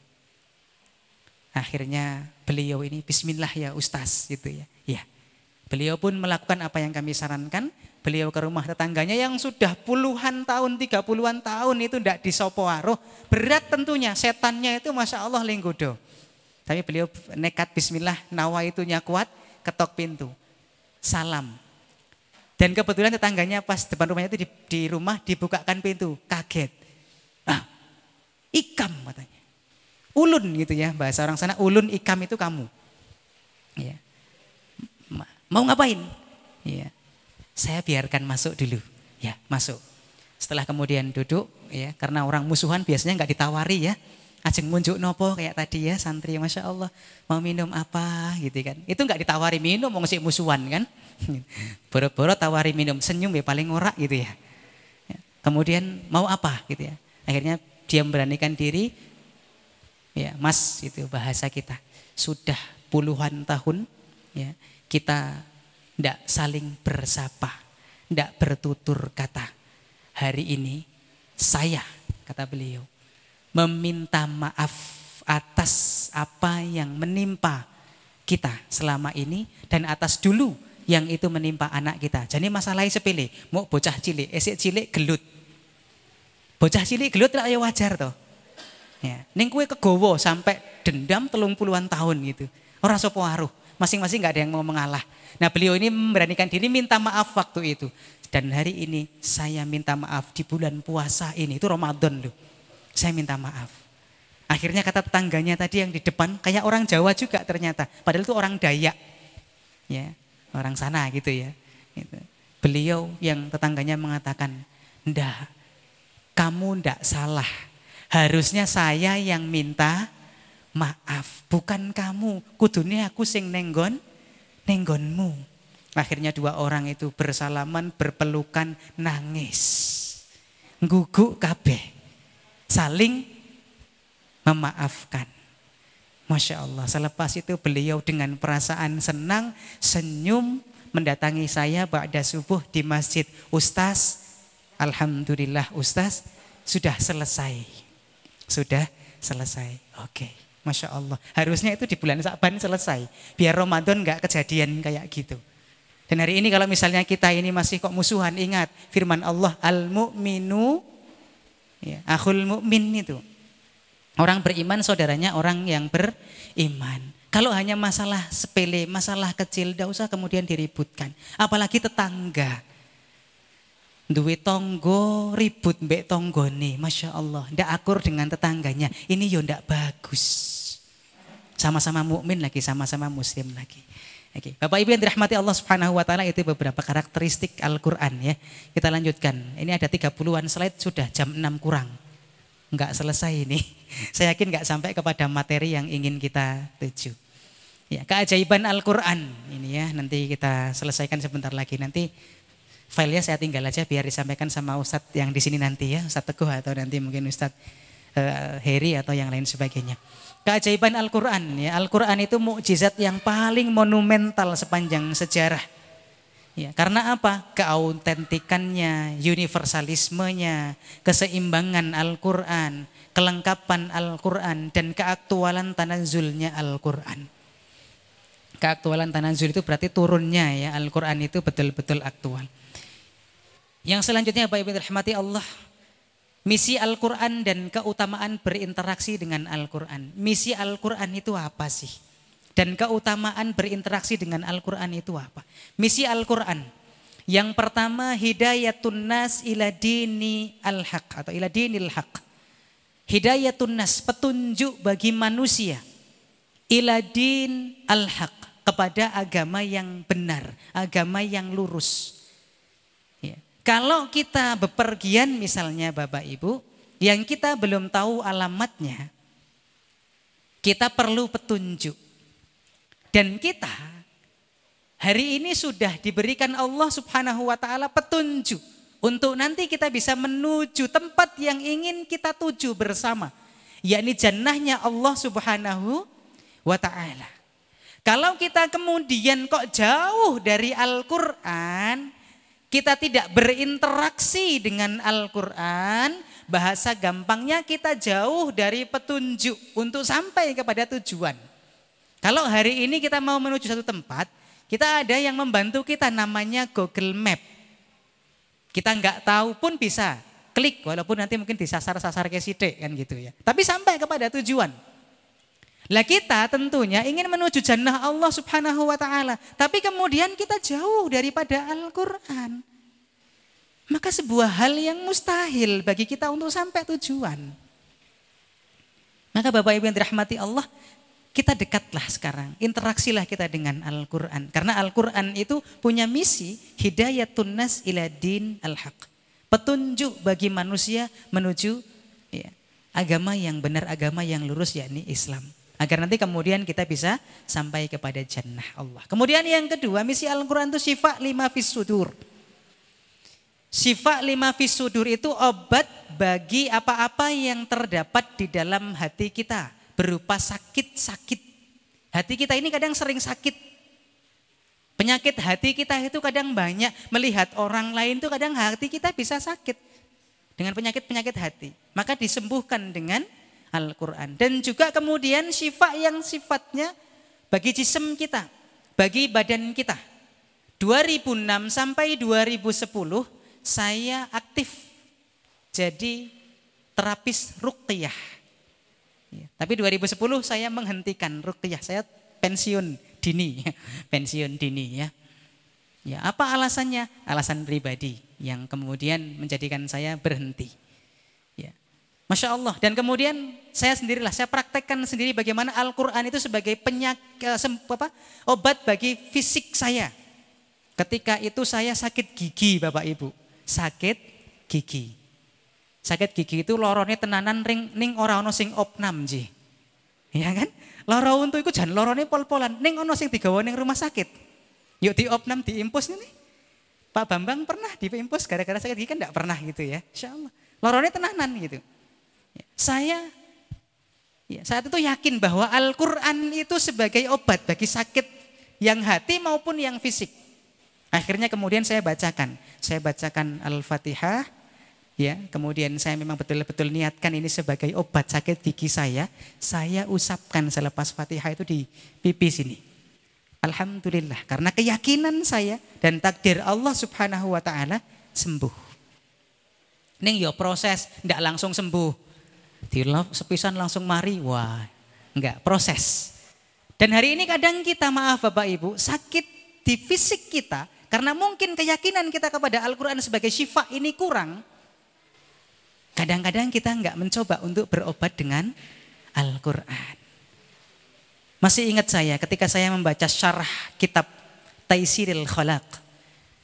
Akhirnya beliau ini Bismillah ya Ustaz gitu ya. Ya. Beliau pun melakukan apa yang kami sarankan. Beliau ke rumah tetangganya yang sudah puluhan tahun, tiga puluhan tahun itu tidak disopoaroh. Berat tentunya, setannya itu Masya Allah linggodo. Tapi beliau nekat bismillah, nawa itunya kuat, ketok pintu. Salam. Dan kebetulan tetangganya pas depan rumahnya itu di, di rumah dibukakan pintu, kaget. Ah, ikam katanya. Ulun gitu ya, bahasa orang sana ulun ikam itu kamu. Ya. Mau ngapain? Ya. Saya biarkan masuk dulu. Ya, masuk. Setelah kemudian duduk ya, karena orang musuhan biasanya nggak ditawari ya. Ajeng munjuk nopo kayak tadi ya santri Masya Allah mau minum apa gitu kan. Itu nggak ditawari minum mau ngasih musuhan kan. Boro-boro tawari minum senyum ya paling ngorak gitu ya. ya. Kemudian mau apa gitu ya. Akhirnya dia memberanikan diri ya mas itu bahasa kita sudah puluhan tahun ya kita tidak saling bersapa, tidak bertutur kata. Hari ini saya, kata beliau, meminta maaf atas apa yang menimpa kita selama ini dan atas dulu yang itu menimpa anak kita. Jadi masalahnya sepele, mau bocah cilik, esek cilik gelut. Bocah cilik gelut lah ya wajar toh. Ya, ning kue kegowo sampai dendam telung puluhan tahun gitu. Orang sopo. Masing-masing nggak ada yang mau mengalah. Nah beliau ini memberanikan diri minta maaf waktu itu. Dan hari ini saya minta maaf di bulan puasa ini. Itu Ramadan loh. Saya minta maaf. Akhirnya kata tetangganya tadi yang di depan kayak orang Jawa juga ternyata. Padahal itu orang Dayak. Ya, orang sana gitu ya. Gitu. Beliau yang tetangganya mengatakan, "Ndak, kamu ndak salah. Harusnya saya yang minta maaf, bukan kamu. Kudunya aku sing nenggon, nenggonmu. Akhirnya dua orang itu bersalaman, berpelukan, nangis. Guguk kabeh. Saling memaafkan. Masya Allah, selepas itu beliau dengan perasaan senang, senyum, mendatangi saya ba'da subuh di masjid. Ustaz, Alhamdulillah Ustaz, sudah selesai. Sudah selesai. Oke. Okay. Masya Allah. Harusnya itu di bulan Sa'ban selesai. Biar Ramadan nggak kejadian kayak gitu. Dan hari ini kalau misalnya kita ini masih kok musuhan, ingat firman Allah al-mu'minu ya, akhul mu'min itu. Orang beriman saudaranya orang yang beriman. Kalau hanya masalah sepele, masalah kecil, tidak usah kemudian diributkan. Apalagi tetangga. Duwe tonggo ribut mbek tonggone, Masya Allah. Ndak akur dengan tetangganya. Ini yo ndak bagus. Sama-sama mukmin lagi, sama-sama muslim lagi. Oke. Bapak Ibu yang dirahmati Allah Subhanahu wa taala itu beberapa karakteristik Al-Qur'an ya. Kita lanjutkan. Ini ada 30-an slide sudah jam 6 kurang. Enggak selesai ini. Saya yakin enggak sampai kepada materi yang ingin kita tuju. Ya, keajaiban Al-Qur'an ini ya, nanti kita selesaikan sebentar lagi. Nanti filenya saya tinggal aja biar disampaikan sama Ustadz yang di sini nanti ya, Ustadz Teguh atau nanti mungkin Ustadz uh, Heri atau yang lain sebagainya keajaiban Al-Quran. Ya, Al-Quran itu mukjizat yang paling monumental sepanjang sejarah. Ya, karena apa? Keautentikannya, universalismenya, keseimbangan Al-Quran, kelengkapan Al-Quran, dan keaktualan tanazulnya Al-Quran. Keaktualan tanazul itu berarti turunnya ya Al-Quran itu betul-betul aktual. Yang selanjutnya Bapak Ibu rahmati Allah, Misi Al-Quran dan keutamaan berinteraksi dengan Al-Quran. Misi Al-Quran itu apa sih? Dan keutamaan berinteraksi dengan Al-Quran itu apa? Misi Al-Quran. Yang pertama hidayatun nas ila dini al-haq atau ila dinil haq. Hidayatun nas, petunjuk bagi manusia. Ila din al-haq, kepada agama yang benar, agama yang lurus. Kalau kita bepergian misalnya Bapak Ibu, yang kita belum tahu alamatnya, kita perlu petunjuk. Dan kita hari ini sudah diberikan Allah Subhanahu wa taala petunjuk untuk nanti kita bisa menuju tempat yang ingin kita tuju bersama, yakni jannahnya Allah Subhanahu wa taala. Kalau kita kemudian kok jauh dari Al-Qur'an, kita tidak berinteraksi dengan Al-Quran, bahasa gampangnya kita jauh dari petunjuk untuk sampai kepada tujuan. Kalau hari ini kita mau menuju satu tempat, Kita ada yang membantu kita namanya Google Map. Kita nggak tahu pun bisa klik walaupun nanti mungkin disasar-sasar ke sidik kan gitu ya. Tapi sampai kepada tujuan. Lah kita tentunya ingin menuju jannah Allah Subhanahu wa taala, tapi kemudian kita jauh daripada Al-Qur'an. Maka sebuah hal yang mustahil bagi kita untuk sampai tujuan. Maka Bapak Ibu yang dirahmati Allah, kita dekatlah sekarang, interaksilah kita dengan Al-Quran. Karena Al-Quran itu punya misi hidayatun nas ila din al-haq. Petunjuk bagi manusia menuju ya, agama yang benar, agama yang lurus yakni Islam. Agar nanti kemudian kita bisa sampai kepada jannah Allah. Kemudian yang kedua, misi Al-Quran itu sifat lima fis sudur. Sifat lima fis sudur itu obat bagi apa-apa yang terdapat di dalam hati kita. Berupa sakit-sakit. Hati kita ini kadang sering sakit. Penyakit hati kita itu kadang banyak. Melihat orang lain itu kadang hati kita bisa sakit. Dengan penyakit-penyakit hati. Maka disembuhkan dengan Al-Quran. Dan juga kemudian sifat yang sifatnya bagi jisim kita, bagi badan kita. 2006 sampai 2010 saya aktif jadi terapis ruqyah. Ya, tapi 2010 saya menghentikan ruqyah, saya pensiun dini, pensiun dini ya. Ya, apa alasannya? Alasan pribadi yang kemudian menjadikan saya berhenti. Masya Allah. Dan kemudian saya sendirilah, saya praktekkan sendiri bagaimana Al-Quran itu sebagai penyakit, eh, apa, obat bagi fisik saya. Ketika itu saya sakit gigi Bapak Ibu. Sakit gigi. Sakit gigi itu lorone tenanan ring ning ora ono sing opnam ji. Ya kan? Loro untuk itu jangan lorone pol-polan. Ning ono sing digawa ning rumah sakit. Yuk di opnam diimpus ini. Pak Bambang pernah diimpus gara-gara sakit gigi kan enggak pernah gitu ya. Insya Allah. Lorone tenanan gitu. Saya ya, saat itu yakin bahwa Al-Quran itu sebagai obat bagi sakit yang hati maupun yang fisik. Akhirnya kemudian saya bacakan. Saya bacakan Al-Fatihah, ya. Kemudian saya memang betul-betul niatkan ini sebagai obat sakit gigi saya. Saya usapkan selepas fatihah itu di pipi sini. Alhamdulillah karena keyakinan saya dan takdir Allah subhanahu wa ta'ala sembuh. Ini yo ya proses tidak langsung sembuh Dilap sepisan langsung mari, wah enggak, proses. Dan hari ini kadang kita maaf Bapak Ibu, sakit di fisik kita karena mungkin keyakinan kita kepada Al-Quran sebagai syifa ini kurang. Kadang-kadang kita enggak mencoba untuk berobat dengan Al-Quran. Masih ingat saya ketika saya membaca syarah kitab Taisiril Khalaq.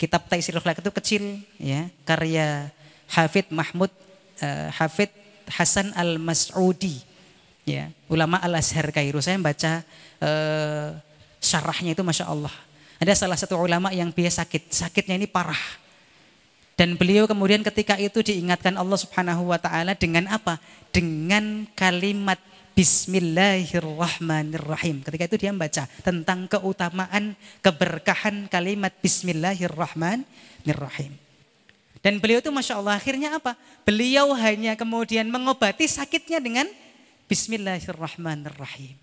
Kitab Taisiril Khalaq itu kecil ya, karya Hafid Mahmud uh, Hafid Hasan Al-Mas'udi. Ya, ulama Al-Azhar Kairo. Saya membaca uh, syarahnya itu Masya Allah. Ada salah satu ulama yang biasa sakit. Sakitnya ini parah. Dan beliau kemudian ketika itu diingatkan Allah Subhanahu wa taala dengan apa? Dengan kalimat Bismillahirrahmanirrahim. Ketika itu dia membaca tentang keutamaan keberkahan kalimat Bismillahirrahmanirrahim. Dan beliau itu Masya Allah akhirnya apa? Beliau hanya kemudian mengobati sakitnya dengan Bismillahirrahmanirrahim.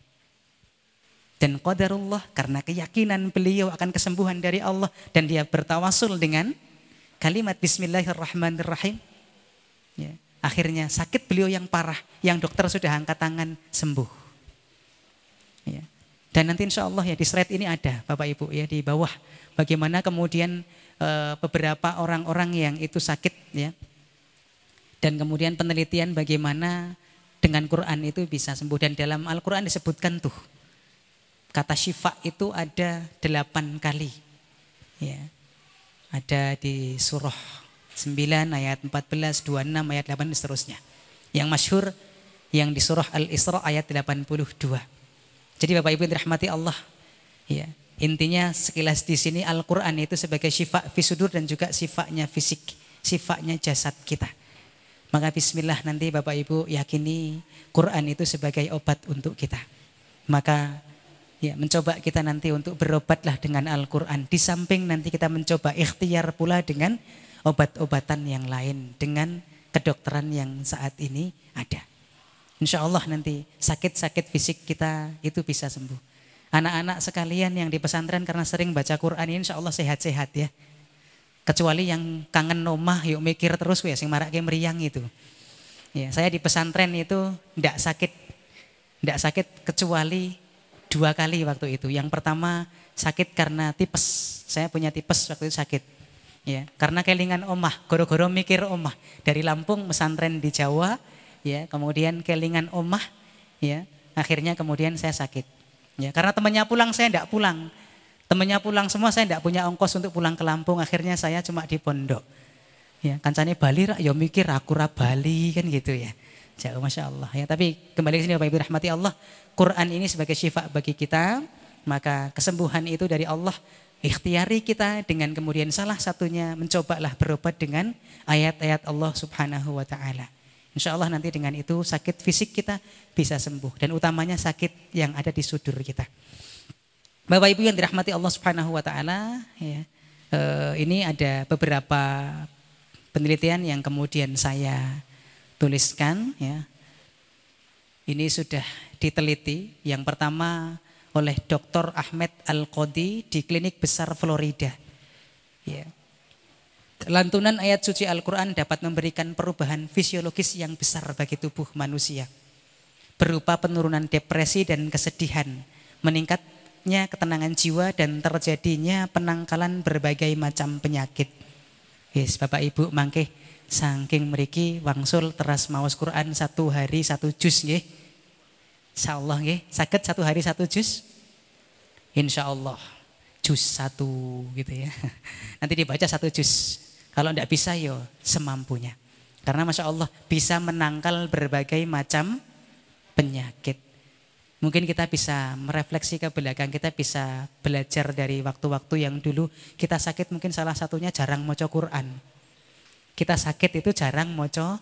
Dan qadarullah karena keyakinan beliau akan kesembuhan dari Allah. Dan dia bertawasul dengan kalimat Bismillahirrahmanirrahim. Ya. Akhirnya sakit beliau yang parah, yang dokter sudah angkat tangan sembuh. Ya. Dan nanti insya Allah ya di slide ini ada Bapak Ibu ya di bawah. Bagaimana kemudian Eh, beberapa orang-orang yang itu sakit ya. Dan kemudian penelitian bagaimana dengan Quran itu bisa sembuh. Dan dalam Al-Quran disebutkan tuh kata syifa itu ada delapan kali ya. Ada di surah 9 ayat 14 26 ayat 8 dan seterusnya. Yang masyhur yang di surah Al-Isra ayat 82 jadi Bapak Ibu yang dirahmati Allah ya Intinya sekilas di sini Al-Quran itu sebagai sifat fisudur dan juga sifatnya fisik, sifatnya jasad kita. Maka bismillah nanti Bapak Ibu yakini Quran itu sebagai obat untuk kita. Maka ya mencoba kita nanti untuk berobatlah dengan Al-Quran. Di samping nanti kita mencoba ikhtiar pula dengan obat-obatan yang lain. Dengan kedokteran yang saat ini ada. Insya Allah nanti sakit-sakit fisik kita itu bisa sembuh. Anak-anak sekalian yang di pesantren karena sering baca Quran ini insya Allah sehat-sehat ya. Kecuali yang kangen nomah yuk mikir terus ya sing marak meriang itu. Ya, saya di pesantren itu tidak sakit, tidak sakit kecuali dua kali waktu itu. Yang pertama sakit karena tipes. Saya punya tipes waktu itu sakit. Ya, karena kelingan omah, goro-goro mikir omah. Dari Lampung pesantren di Jawa, ya, kemudian kelingan omah, ya, akhirnya kemudian saya sakit. Ya, karena temannya pulang saya tidak pulang. Temannya pulang semua saya tidak punya ongkos untuk pulang ke Lampung. Akhirnya saya cuma di pondok. Ya, kancane Bali rak ya mikir aku ra Bali kan gitu ya. Jauh Masya Allah ya. Tapi kembali ke sini Bapak Ibu rahmati Allah. Quran ini sebagai syifa bagi kita. Maka kesembuhan itu dari Allah. Ikhtiari kita dengan kemudian salah satunya mencobalah berobat dengan ayat-ayat Allah subhanahu wa ta'ala. Insya Allah nanti dengan itu sakit fisik kita bisa sembuh. Dan utamanya sakit yang ada di sudur kita. Bapak Ibu yang dirahmati Allah Subhanahu Wa Taala, ya, eh, ini ada beberapa penelitian yang kemudian saya tuliskan. Ya. Ini sudah diteliti. Yang pertama oleh Dr. Ahmed Al-Qadi di Klinik Besar Florida. Ya. Lantunan ayat suci Al-Quran dapat memberikan perubahan fisiologis yang besar bagi tubuh manusia. Berupa penurunan depresi dan kesedihan, meningkatnya ketenangan jiwa dan terjadinya penangkalan berbagai macam penyakit. Yes, Bapak Ibu mangke saking meriki wangsul teras mawas Quran satu hari satu juz nggih. Insyaallah nggih, sakit satu hari satu juz? Insyaallah. Juz satu gitu ya. Nanti dibaca satu juz. Kalau tidak bisa yo semampunya. Karena Masya Allah bisa menangkal berbagai macam penyakit. Mungkin kita bisa merefleksi ke belakang, kita bisa belajar dari waktu-waktu yang dulu kita sakit mungkin salah satunya jarang moco Quran. Kita sakit itu jarang moco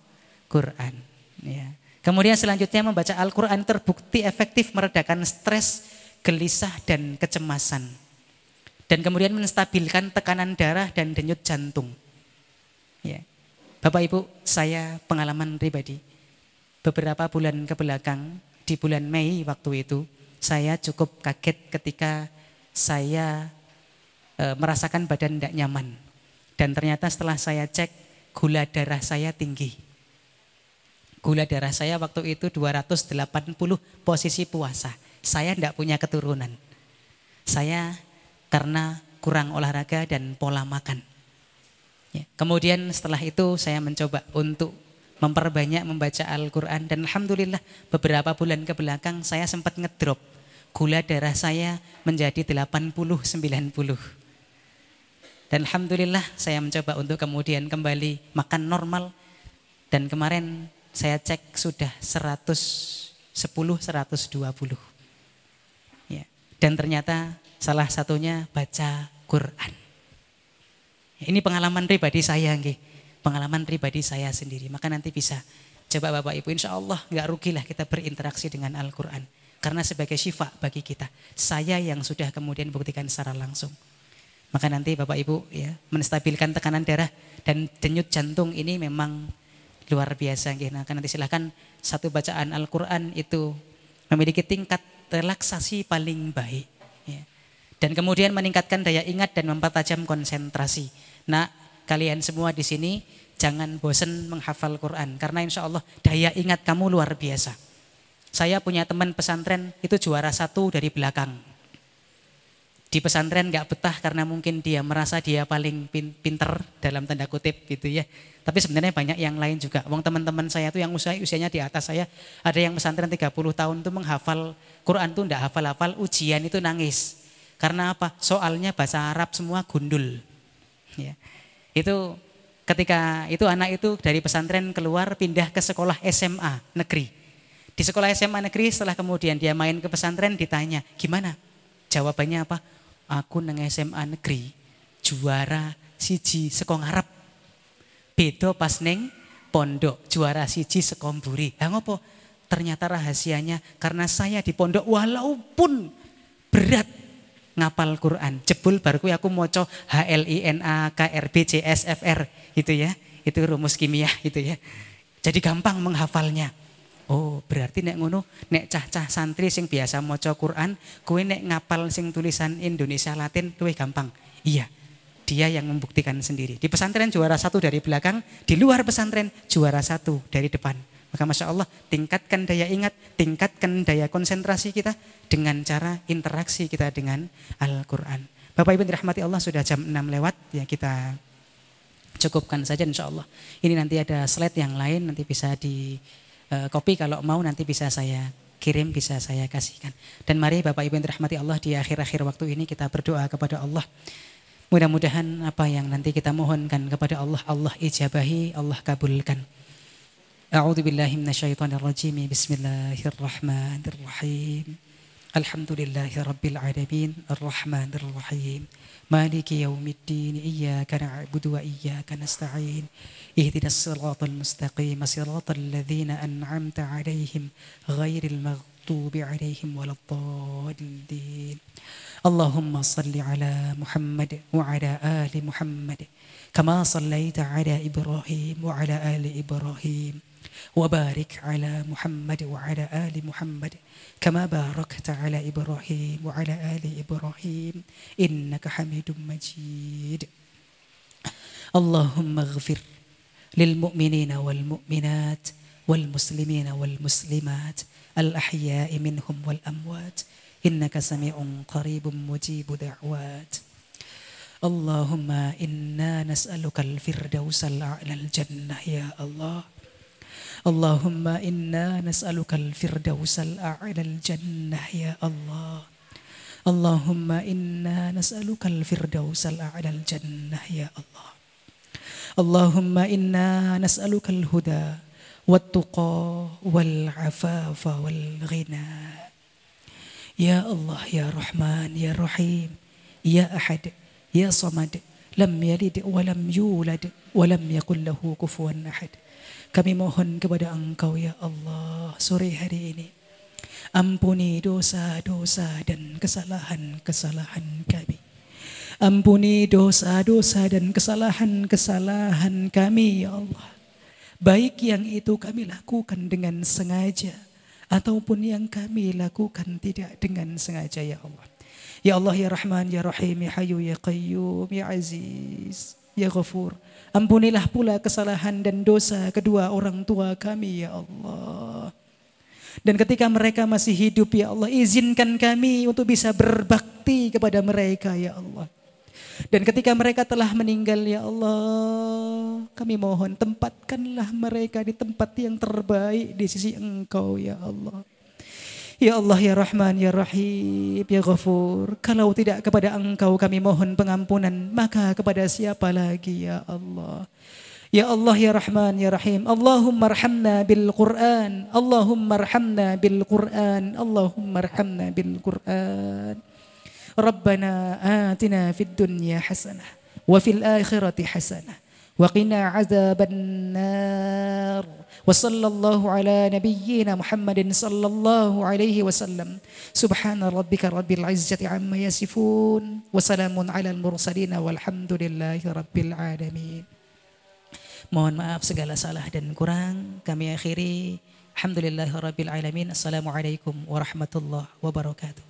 Quran. Ya. Kemudian selanjutnya membaca Al-Quran terbukti efektif meredakan stres, gelisah, dan kecemasan. Dan kemudian menstabilkan tekanan darah dan denyut jantung. Ya. Bapak Ibu, saya pengalaman pribadi. Beberapa bulan ke belakang, di bulan Mei waktu itu, saya cukup kaget ketika saya e, merasakan badan tidak nyaman. Dan ternyata setelah saya cek, gula darah saya tinggi. Gula darah saya waktu itu 280 posisi puasa. Saya tidak punya keturunan. Saya karena kurang olahraga dan pola makan. Ya. Kemudian setelah itu saya mencoba untuk memperbanyak membaca Al-Quran dan Alhamdulillah beberapa bulan ke belakang saya sempat ngedrop. Gula darah saya menjadi 80-90. Dan Alhamdulillah saya mencoba untuk kemudian kembali makan normal. Dan kemarin saya cek sudah 110-120. Ya. Dan ternyata salah satunya baca Quran. Ini pengalaman pribadi saya, nggih. Pengalaman pribadi saya sendiri. Maka nanti bisa coba Bapak Ibu, insya Allah nggak rugilah kita berinteraksi dengan Al-Quran. Karena sebagai syifa bagi kita. Saya yang sudah kemudian buktikan secara langsung. Maka nanti Bapak Ibu ya menstabilkan tekanan darah dan denyut jantung ini memang luar biasa. Nah, nanti silahkan satu bacaan Al-Quran itu memiliki tingkat relaksasi paling baik. Ya. Dan kemudian meningkatkan daya ingat dan mempertajam konsentrasi. Nah, kalian semua di sini jangan bosan menghafal Quran karena insya Allah daya ingat kamu luar biasa. Saya punya teman pesantren itu juara satu dari belakang. Di pesantren nggak betah karena mungkin dia merasa dia paling pinter dalam tanda kutip gitu ya. Tapi sebenarnya banyak yang lain juga. Wong teman-teman saya tuh yang usia usianya di atas saya, ada yang pesantren 30 tahun tuh menghafal Quran tuh ndak hafal-hafal, ujian itu nangis. Karena apa? Soalnya bahasa Arab semua gundul. Ya. Itu ketika itu anak itu dari pesantren keluar pindah ke sekolah SMA negeri. Di sekolah SMA negeri setelah kemudian dia main ke pesantren ditanya, gimana? Jawabannya apa? Aku neng SMA negeri juara siji sekong Arab. Bedo pas neng pondok juara siji sekomburi. Lah ngopo? Ternyata rahasianya karena saya di pondok walaupun berat ngapal Quran. Jebul baru aku moco H L I N A K R B C S F R gitu ya. Itu rumus kimia gitu ya. Jadi gampang menghafalnya. Oh, berarti nek ngono, nek cah-cah santri sing biasa maca Quran, kowe nek ngapal sing tulisan Indonesia Latin luwih gampang. Iya. Dia yang membuktikan sendiri. Di pesantren juara satu dari belakang, di luar pesantren juara satu dari depan. Maka Masya Allah, tingkatkan daya ingat, tingkatkan daya konsentrasi kita dengan cara interaksi kita dengan Al-Quran. Bapak Ibu dirahmati Allah sudah jam 6 lewat, ya kita cukupkan saja insya Allah. Ini nanti ada slide yang lain, nanti bisa di uh, copy kalau mau nanti bisa saya kirim, bisa saya kasihkan. Dan mari Bapak Ibu dirahmati Allah di akhir-akhir waktu ini kita berdoa kepada Allah. Mudah-mudahan apa yang nanti kita mohonkan kepada Allah, Allah ijabahi, Allah kabulkan. أعوذ بالله من الشيطان الرجيم. بسم الله الرحمن الرحيم. الحمد لله رب العالمين. الرحمن الرحيم. مالك يوم الدين. إياك نعبد وإياك نستعين. اهدنا الصراط المستقيم. صراط الذين أنعمت عليهم غير المغضوب عليهم ولا الضالين. اللهم صل على محمد وعلى آل محمد كما صليت على إبراهيم وعلى آل إبراهيم. وبارك على محمد وعلى آل محمد كما باركت على إبراهيم وعلى آل إبراهيم إنك حميد مجيد. اللهم اغفر للمؤمنين والمؤمنات والمسلمين والمسلمات الأحياء منهم والأموات إنك سميع قريب مجيب دعوات. اللهم إنا نسألك الفردوس الأعلى الجنة يا الله اللهم إنا نسألك الفردوس الأعلى الجنة يا الله. اللهم إنا نسألك الفردوس الأعلى الجنة يا الله. اللهم إنا نسألك الهدى والتقى والعفاف والغنى. يا الله يا رحمن يا رحيم يا أحد يا صمد لم يلد ولم يولد ولم يكن له كفوا أحد. Kami mohon kepada Engkau ya Allah sore hari ini. Ampuni dosa-dosa dan kesalahan-kesalahan kami. Ampuni dosa-dosa dan kesalahan-kesalahan kami ya Allah. Baik yang itu kami lakukan dengan sengaja ataupun yang kami lakukan tidak dengan sengaja ya Allah. Ya Allah ya Rahman ya Rahim ya Hayu ya Qayyum ya Aziz ya Ghafur. Ampunilah pula kesalahan dan dosa kedua orang tua kami ya Allah. Dan ketika mereka masih hidup ya Allah izinkan kami untuk bisa berbakti kepada mereka ya Allah. Dan ketika mereka telah meninggal ya Allah, kami mohon tempatkanlah mereka di tempat yang terbaik di sisi Engkau ya Allah. Ya Allah, Ya Rahman, Ya Rahim, Ya Ghafur. Kalau tidak kepada engkau kami mohon pengampunan, maka kepada siapa lagi Ya Allah? Ya Allah ya Rahman ya Rahim Allahumma rahamna bil Quran Allahumma rahamna bil Quran Allahumma rahamna bil Quran Rabbana atina fid dunya hasanah wa fil akhirati hasanah wa qina azaban nar وصلى الله على نبينا محمد صلى الله عليه وسلم سبحان ربك رب العزة عما يصفون وسلام على المرسلين والحمد لله رب العالمين Mohon maaf segala salah dan kurang kami akhiri. Alhamdulillah Rabbil Alamin. Assalamualaikum warahmatullahi wabarakatuh.